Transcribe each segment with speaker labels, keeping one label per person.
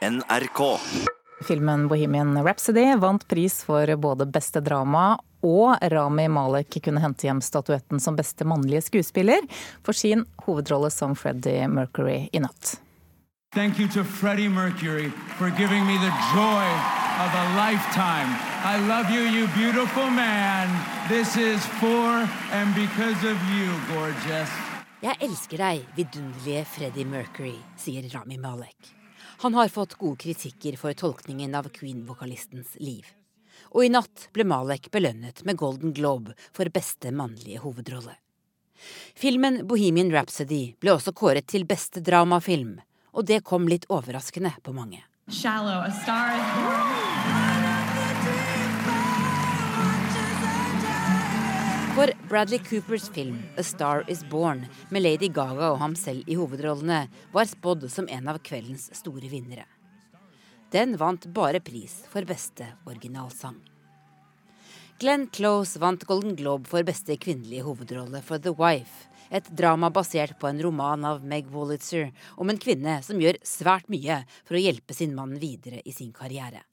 Speaker 1: NRK.
Speaker 2: Filmen 'Bohemian Rhapsody' vant pris for både beste drama og Rami Malek kunne hente hjem statuetten som beste mannlige skuespiller for sin hovedrolle som Freddie Mercury i natt.
Speaker 3: Thank you to Freddie Mercury for giving me the joy of a lifetime. I love you, you beautiful man. This is for and because of you, gorgeous.
Speaker 4: Jeg elsker deg, vidunderlige Freddie Mercury, sier Rami Malek. Han har fått gode kritikker for tolkningen av Queen-vokalistens liv. Og i natt ble Malek belønnet med Golden Globe for beste mannlige hovedrolle. Filmen Bohemian Rhapsody ble også kåret til beste dramafilm, og det kom litt overraskende på mange.
Speaker 5: Shallow, a star
Speaker 4: For Bradley Coopers film 'A Star Is Born', med Lady Gaga og ham selv i hovedrollene, var spådd som en av kveldens store vinnere. Den vant bare pris for beste originalsang. Glenn Close vant Golden Globe for beste kvinnelige hovedrolle for The Wife, et drama basert på en roman av Meg Wolitzer om en kvinne som gjør svært mye for å hjelpe sin mann videre i sin karriere.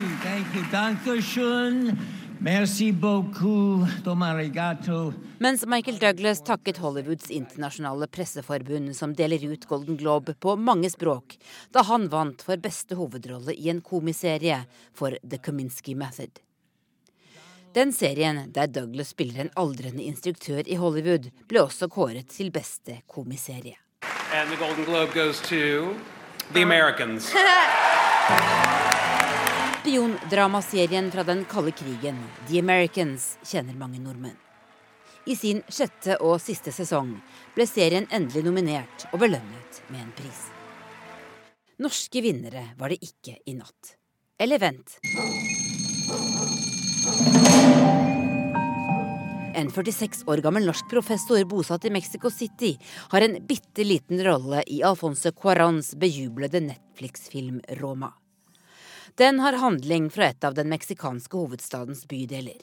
Speaker 3: Merci beaucoup, domarigato.
Speaker 4: Mens Michael Douglas takket Hollywoods internasjonale presseforbund, som deler ut Golden Globe på mange språk, da han vant for beste hovedrolle i en komiserie for The Kominsky Method. Den serien, der Douglas spiller en aldrende instruktør i Hollywood, ble også kåret til beste komiserie.
Speaker 6: And the Golden Globe goes to The Americans.
Speaker 4: Spiondramaserien fra den kalde krigen, The Americans, kjenner mange nordmenn. I sin sjette og siste sesong ble serien endelig nominert og belønnet med en pris. Norske vinnere var det ikke i natt. Eller vent. En 46 år gammel norsk professor bosatt i Mexico City har en bitte liten rolle i Alfonso Cuarans bejublede Netflix-film Roma. Den har handling fra et av den meksikanske hovedstadens bydeler.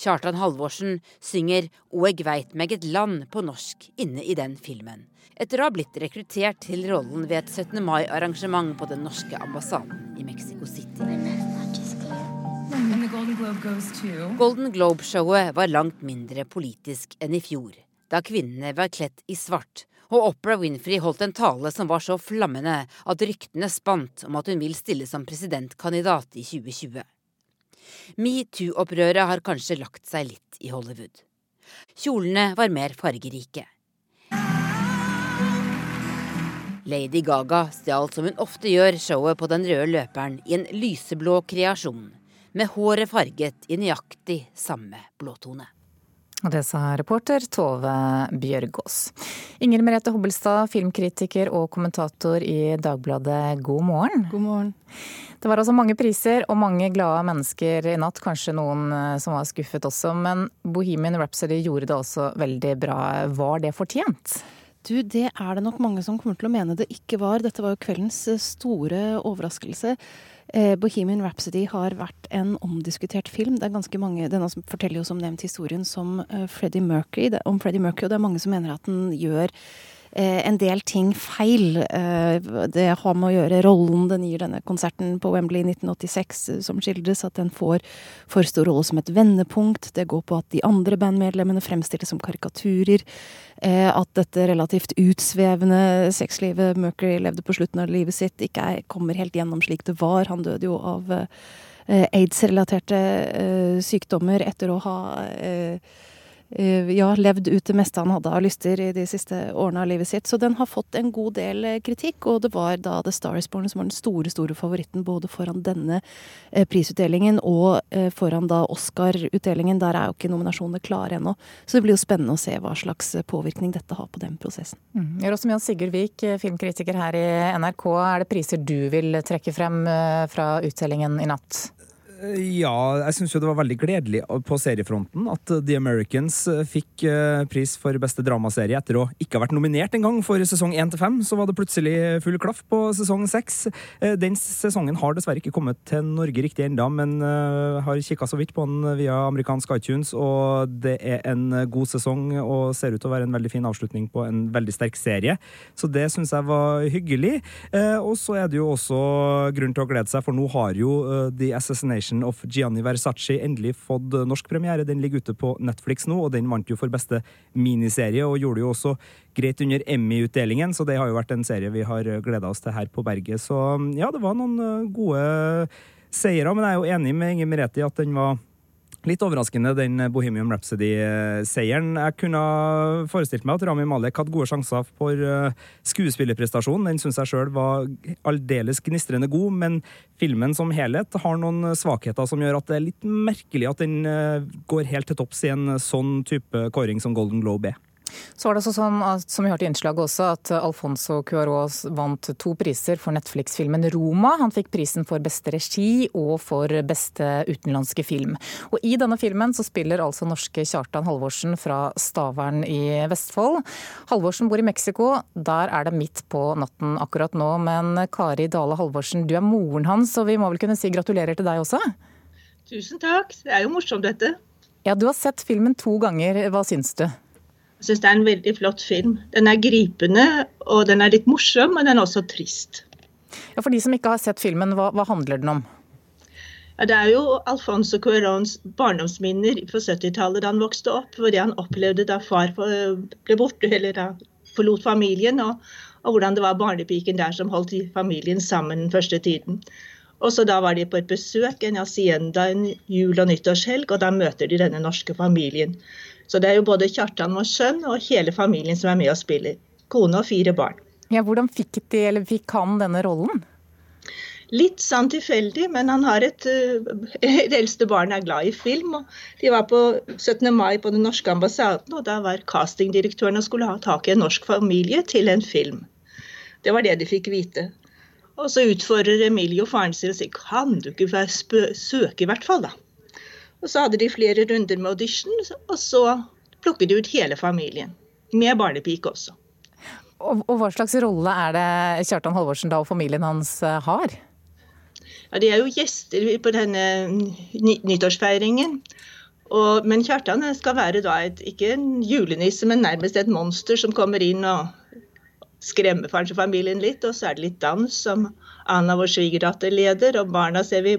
Speaker 4: Kjartan Halvorsen synger 'Og eg veit meg et land' på norsk inne i den filmen, etter å ha blitt rekruttert til rollen ved et 17. mai-arrangement på den norske ambassaden i Mexico City.
Speaker 5: Golden
Speaker 4: Globe-showet var langt mindre politisk enn i fjor, da kvinnene var kledt i svart, og Oprah Winfrey holdt en tale som var så flammende at ryktene spant om at hun vil stille som presidentkandidat i 2020. Metoo-opprøret har kanskje lagt seg litt i Hollywood. Kjolene var mer fargerike. Lady Gaga stjal som hun ofte gjør showet på den røde løperen i en lyseblå kreasjon, med håret farget i nøyaktig samme blåtone.
Speaker 2: Og det sa reporter Tove Bjørgaas. Inger Merete Hobbelstad, filmkritiker og kommentator i Dagbladet, god morgen.
Speaker 7: God morgen.
Speaker 2: Det var altså mange priser og mange glade mennesker i natt, kanskje noen eh, som var skuffet også. Men Bohemian Rhapsody gjorde det også veldig bra. Var det fortjent?
Speaker 7: Du, det er det nok mange som kommer til å mene det ikke var. Dette var jo kveldens eh, store overraskelse. Eh, Bohemian Rhapsody har vært en omdiskutert film. Det er ganske mange, Denne forteller jo som nevnt historien som eh, Freddie Mercury, det, om Freddie Mercury, og det er mange som mener at den gjør en del ting feil. Eh, det har med å gjøre rollen den gir denne konserten på Wembley i 1986 eh, som skildres, at den får for stor rolle som et vendepunkt. Det går på at de andre bandmedlemmene fremstilles som karikaturer. Eh, at dette relativt utsvevende sexlivet Mercury levde på slutten av livet sitt, ikke er, kommer helt gjennom slik det var. Han døde jo av eh, aids-relaterte eh, sykdommer etter å ha eh, eh, ja, levd ut det meste han hadde av lyster i de siste årene av livet sitt. Så den har fått en god del eh, kritikk, og det var da The Star Is Born som var den store, store favoritten både foran denne eh, prisutdelingen og eh, foran da Oscar-utdelingen. Der er jo ikke nominasjonene klare ennå. Så det blir jo spennende å se hva slags eh, påvirkning dette har på den prosessen.
Speaker 2: Mm. Sigurd Vik, eh, filmkritiker her i NRK. Er det priser du vil trekke frem eh, fra utdelingen i natt?
Speaker 1: Ja, jeg syns jo det var veldig gledelig på seriefronten at The Americans eh, fikk eh, pris for beste dramaserie etter å ikke ha vært nominert engang for sesong 1 til 5. Så var det plutselig full klaff på sesong 6. Eh, den sesongen har dessverre ikke kommet til Norge riktig ennå, men har kikka så vidt på den via amerikansk iTunes, og det er en god sesong og ser ut til å være en veldig fin avslutning på en veldig sterk serie. Så det syns jeg var hyggelig. Og så er det jo også grunn til å glede seg, for nå har jo The Assassination Assassination of Gianni Versace endelig fått norsk premiere. Den ligger ute på Netflix nå, og den vant jo for beste miniserie, og gjorde jo også greit under Emmy-utdelingen, så det har jo vært en serie vi har gleda oss til her på berget. Så ja, det var noen eh, gode seire, men jeg er jo enig med Inger Merete i at den var Litt overraskende, den Bohemian Rhapsody-seieren. Jeg kunne forestilt meg at Rami Malek hadde gode sjanser for eh, skuespillerprestasjonen. Den syns jeg sjøl var aldeles gnistrende god, men filmen som helhet har noen svakheter som gjør at det er litt merkelig at den eh, går helt til topps i en sånn type kåring som Golden Globe er.
Speaker 2: Så var det også sånn, som vi hørte i innslaget også, at Alfonso Cuarón vant to priser for Netflix-filmen Roma. Han fikk prisen for beste regi og for beste utenlandske film. Og I denne filmen så spiller altså norske Kjartan Halvorsen fra Stavern i Vestfold. Halvorsen bor i Mexico. Der er det midt på natten akkurat nå. Men Kari Dale Halvorsen, du er moren hans, og vi må vel kunne si gratulerer til deg også?
Speaker 8: Tusen takk. Det er jo morsomt, dette.
Speaker 2: Ja, Du har sett filmen to ganger. Hva syns du?
Speaker 8: Jeg syns det er en veldig flott film. Den er gripende, og den er litt morsom, men den er også trist.
Speaker 2: Ja, For de som ikke har sett filmen, hva, hva handler den om?
Speaker 8: Ja, det er jo Alfonso Cuarons barndomsminner på 70-tallet da han vokste opp. Hvor det han opplevde da far ble borte, eller da forlot familien. Og, og hvordan det var barnepiken der som holdt familien sammen den første tiden. Og så Da var de på et besøk, en hacienda, en jul- og nyttårshelg, og da møter de denne norske familien. Så det er jo både Kjartan, vår sønn, og hele familien som er med og spiller. Kone og fire barn.
Speaker 2: Ja, Hvordan fikk, de, eller fikk han denne rollen?
Speaker 8: Litt sånn tilfeldig, men han har et Det eldste barnet er glad i film. og De var på 17. mai på den norske ambassaden, og da var castingdirektøren og skulle ha tak i en norsk familie til en film. Det var det de fikk vite. Og så utfordrer Emilio faren sin og sier kan du ikke søke i hvert fall, da. Og så hadde de flere runder med audition, og så plukket de ut hele familien. Med barnepike også.
Speaker 2: Og, og hva slags rolle er det Kjartan Halvorsen da og familien hans eh, har?
Speaker 8: Ja, De er jo gjester på denne nyttårsfeiringen. Og, men Kjartan skal være da et, ikke en julenisse, men nærmest et monster som kommer inn og skremmer kanskje familien litt. Og så er det litt dans som Anna, vår svigerdatter, leder. Og barna ser vi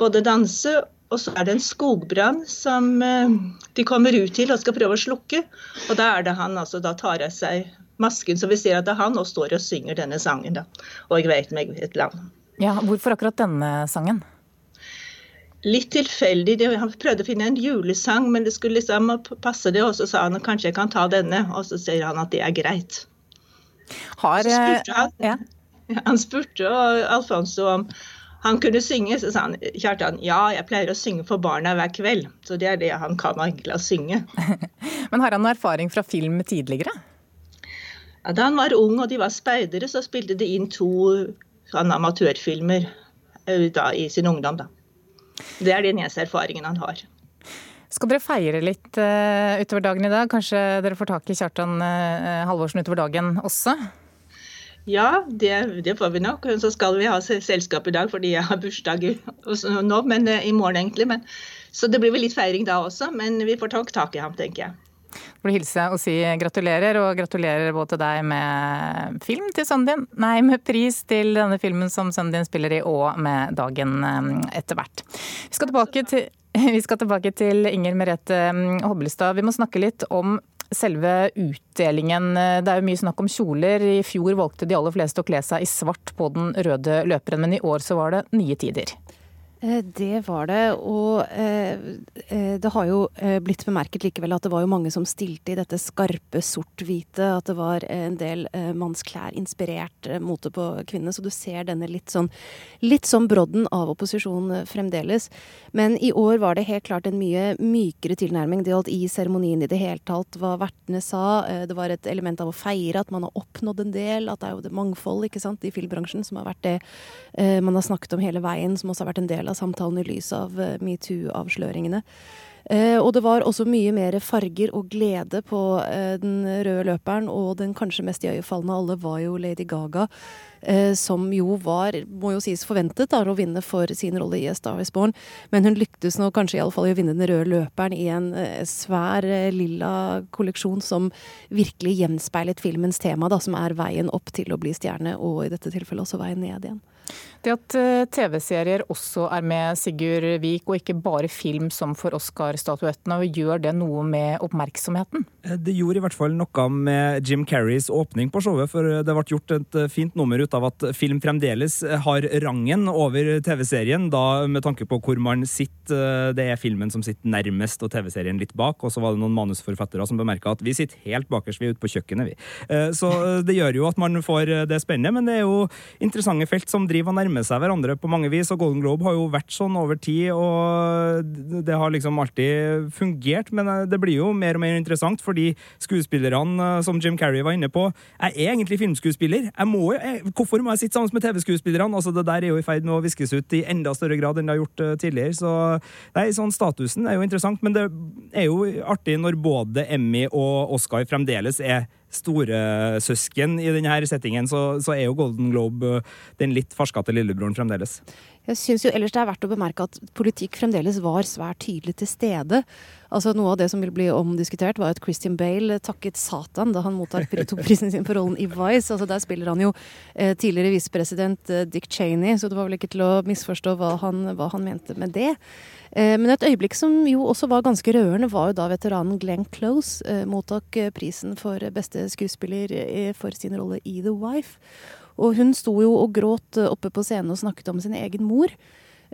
Speaker 8: både danse og så er det en skogbrann som eh, de kommer ut til og skal prøve å slukke. Og da er det han altså da tar av seg masken, så vi ser at det er han og står og synger denne sangen. da. Og jeg vet meg et land.
Speaker 2: Ja, Hvorfor akkurat denne sangen?
Speaker 8: Litt tilfeldig. Han prøvde å finne en julesang, men det skulle liksom passe det. Og så sa han kanskje jeg kan ta denne, og så sier han at det er greit.
Speaker 2: Har, så spurte han,
Speaker 8: ja. han spurte Alfonso om han kunne synge, så sa han Kjartan ja, jeg pleier å synge for barna hver kveld. Så det er det han kan egentlig å synge.
Speaker 2: Men har han erfaring fra film tidligere?
Speaker 8: Ja, da han var ung og de var speidere, så spilte de inn to sånn amatørfilmer eh, da, i sin ungdom. Da. Det er den eneste erfaringen han har.
Speaker 2: Skal dere feire litt uh, utover dagen i dag? Kanskje dere får tak i Kjartan uh, Halvorsen utover dagen også?
Speaker 8: Ja, det, det, får vi nok. Så skal vi ha selskap i dag fordi jeg har bursdag nå, men eh, i morgen egentlig. Men, så det blir vel litt feiring da også, men vi får ta tak i ham, tenker jeg.
Speaker 2: Får du hilse og si gratulerer, og gratulerer både til deg med film til sønnen din, nei, med pris til denne filmen som sønnen din spiller i, og med dagen eh, etter hvert. Vi skal tilbake til vi skal tilbake til Inger Merete mm, Hobbelstad. Vi må snakke litt om selve utdelingen. Det er jo mye snakk om kjoler. I fjor valgte de aller fleste å kle seg i svart på den røde løperen, men i år så var det nye tider.
Speaker 7: Eh, det var det. Og eh, eh, det har jo blitt bemerket likevel at det var jo mange som stilte i dette skarpe sort-hvite. At det var en del mannsklær-inspirert mote på kvinnene. Så du ser denne litt sånn, litt sånn brodden av opposisjon fremdeles. Men i år var det helt klart en mye mykere tilnærming. Det gjaldt i seremonien i det hele tatt, hva vertene sa. Det var et element av å feire at man har oppnådd en del. At det er jo det mangfold ikke sant, i filmbransjen som har vært det man har snakket om hele veien, som også har vært en del av samtalen i lys av eh, metoo-avsløringene. Eh, og det var også mye mer farger og glede på eh, den røde løperen, og den kanskje mest iøynefallende av alle var jo Lady Gaga. Eh, som jo var, må jo sies forventet, da, å vinne for sin rolle i A Star Is Born. Men hun lyktes nå kanskje i alle fall i å vinne den røde løperen i en svær lilla kolleksjon som virkelig gjenspeilet filmens tema, da, som er veien opp til å bli stjerne, og i dette tilfellet også veien ned igjen.
Speaker 2: Det at TV-serier også er med Sigurd Vik, og ikke bare film som for Oscar-statuettene, gjør det noe med oppmerksomheten?
Speaker 1: Det gjorde i hvert fall noe med Jim Carreys åpning på showet, for det ble gjort et fint nummer ut av at film fremdeles har rangen over TV-serien, da med tanke på hvor man sitter. Det er filmen som sitter nærmest, og TV-serien litt bak. Og så var det noen manusforfattere som bemerka at vi sitter helt bakerst, vi er ute på kjøkkenet, vi. Eh, så det gjør jo at man får det spennende, men det er jo interessante felt som driver og nærmer seg hverandre på mange vis, og Golden Globe har jo vært sånn over tid, og det har liksom alltid fungert, men eh, det blir jo mer og mer interessant, fordi skuespillerne, eh, som Jim Carrey var inne på, jeg er egentlig filmskuespiller. Jeg må jeg, hvorfor må jeg sitte sammen med TV-skuespillerne? Altså, det der er jo i ferd med å viskes ut i enda større grad enn det har gjort uh, tidligere. Så nei, sånn statusen er jo interessant, men det er jo artig når både Emmy og Oscar fremdeles er storesøsken i denne settingen, så, så, er jo Golden Globe den litt farskete lillebroren fremdeles.
Speaker 7: Jeg syns jo ellers det er verdt å bemerke at politikk fremdeles var svært tydelig til stede. Altså Noe av det som vil bli omdiskutert, var at Christian Bale takket Satan da han mottar prisen sin for rollen i Vice. Altså Der spiller han jo eh, tidligere visepresident eh, Dick Cheney, så det var vel ikke til å misforstå hva han, hva han mente med det. Eh, men et øyeblikk som jo også var ganske rørende, var jo da veteranen Glenn Close eh, mottok eh, prisen for beste skuespiller eh, for sin rolle i The Wife. Og hun sto jo og gråt eh, oppe på scenen og snakket om sin egen mor.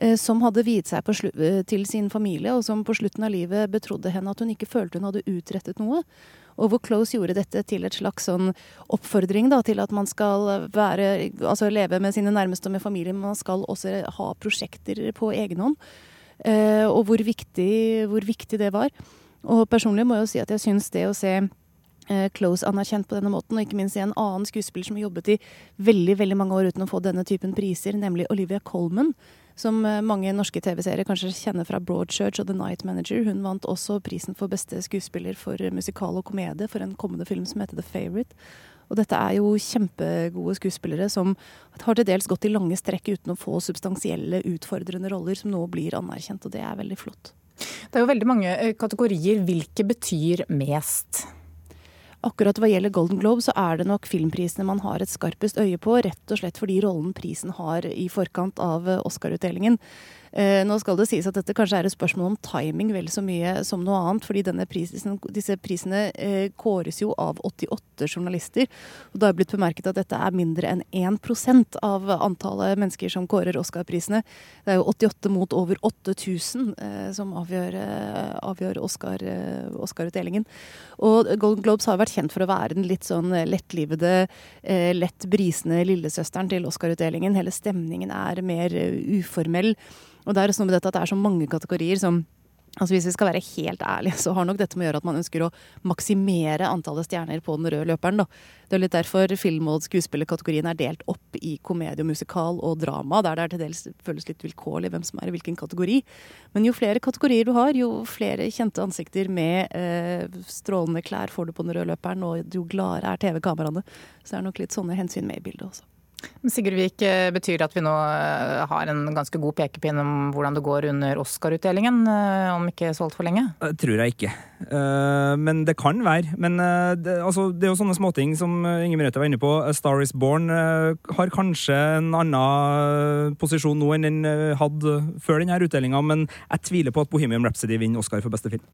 Speaker 7: Eh, som hadde viet seg eh, til sin familie, og som på slutten av livet betrodde henne at hun ikke følte hun hadde utrettet noe. Og hvor Close gjorde dette til et slags sånn oppfordring da, til at man skal være, altså leve med sine nærmeste og med familien, men man skal også ha prosjekter på egen hånd. Og hvor viktig, hvor viktig det var. Og personlig må jeg jo si at jeg syns det å se Close anerkjent på denne måten, og ikke minst i en annen skuespiller som har jobbet i veldig veldig mange år uten å få denne typen priser, nemlig Olivia Colman. Som eh, mange norske TV-seere kanskje kjenner fra Broadchurch og The Night Manager. Hun vant også prisen for beste skuespiller for musikal og komedie for en kommende film som heter The Favourite. Og dette er jo kjempegode skuespillere som har til dels gått i lange strekk uten å få substansielle, utfordrende roller, som nå blir anerkjent, og det er veldig flott.
Speaker 2: Det er jo veldig mange eh, kategorier. Hvilke betyr mest?
Speaker 7: Akkurat hva gjelder Golden Globe, så er det nok filmprisene man har et skarpest øye på, rett og slett fordi rollen prisen har i forkant av Oscar-utdelingen. Eh, nå skal det sies at dette kanskje er et spørsmål om timing vel så mye som noe annet. fordi prisen, disse prisene eh, kåres jo av 88 journalister. Og det har blitt bemerket at dette er mindre enn 1% av antallet mennesker som kårer Oscar-prisene. Det er jo 88 mot over 8000 eh, som avgjør, avgjør Oscar-utdelingen. Eh, og Golden Globes har vært kjent for å være den litt sånn lettlivede, lett brisende lillesøsteren til Oscar-utdelingen. Hele stemningen er mer uformell. Og det er også noe med dette at det er så mange kategorier som Altså Hvis vi skal være helt ærlige, så har nok dette med å gjøre at man ønsker å maksimere antallet stjerner på den røde løperen. Da. Det er litt derfor film- og skuespillerkategorien er delt opp i komedie, musikal og drama, der det er til dels føles litt vilkårlig hvem som er i hvilken kategori. Men jo flere kategorier du har, jo flere kjente ansikter med eh, strålende klær får du på den røde løperen, og jo gladere er TV-kameraene. Så det er nok litt sånne hensyn med i bildet også.
Speaker 2: Sigurd Vik, eh, betyr det at vi nå eh, har en ganske god pekepinn om hvordan det går under Oscar-utdelingen, eh, om ikke så altfor lenge?
Speaker 1: Det tror jeg ikke. Men det kan være. Men det, altså, det er jo sånne småting som Inger Merete var inne på. A Star Is Born har kanskje en annen posisjon nå enn den hadde før denne utdelinga, men jeg tviler på at Bohemian Rhapsody vinner Oscar for beste film.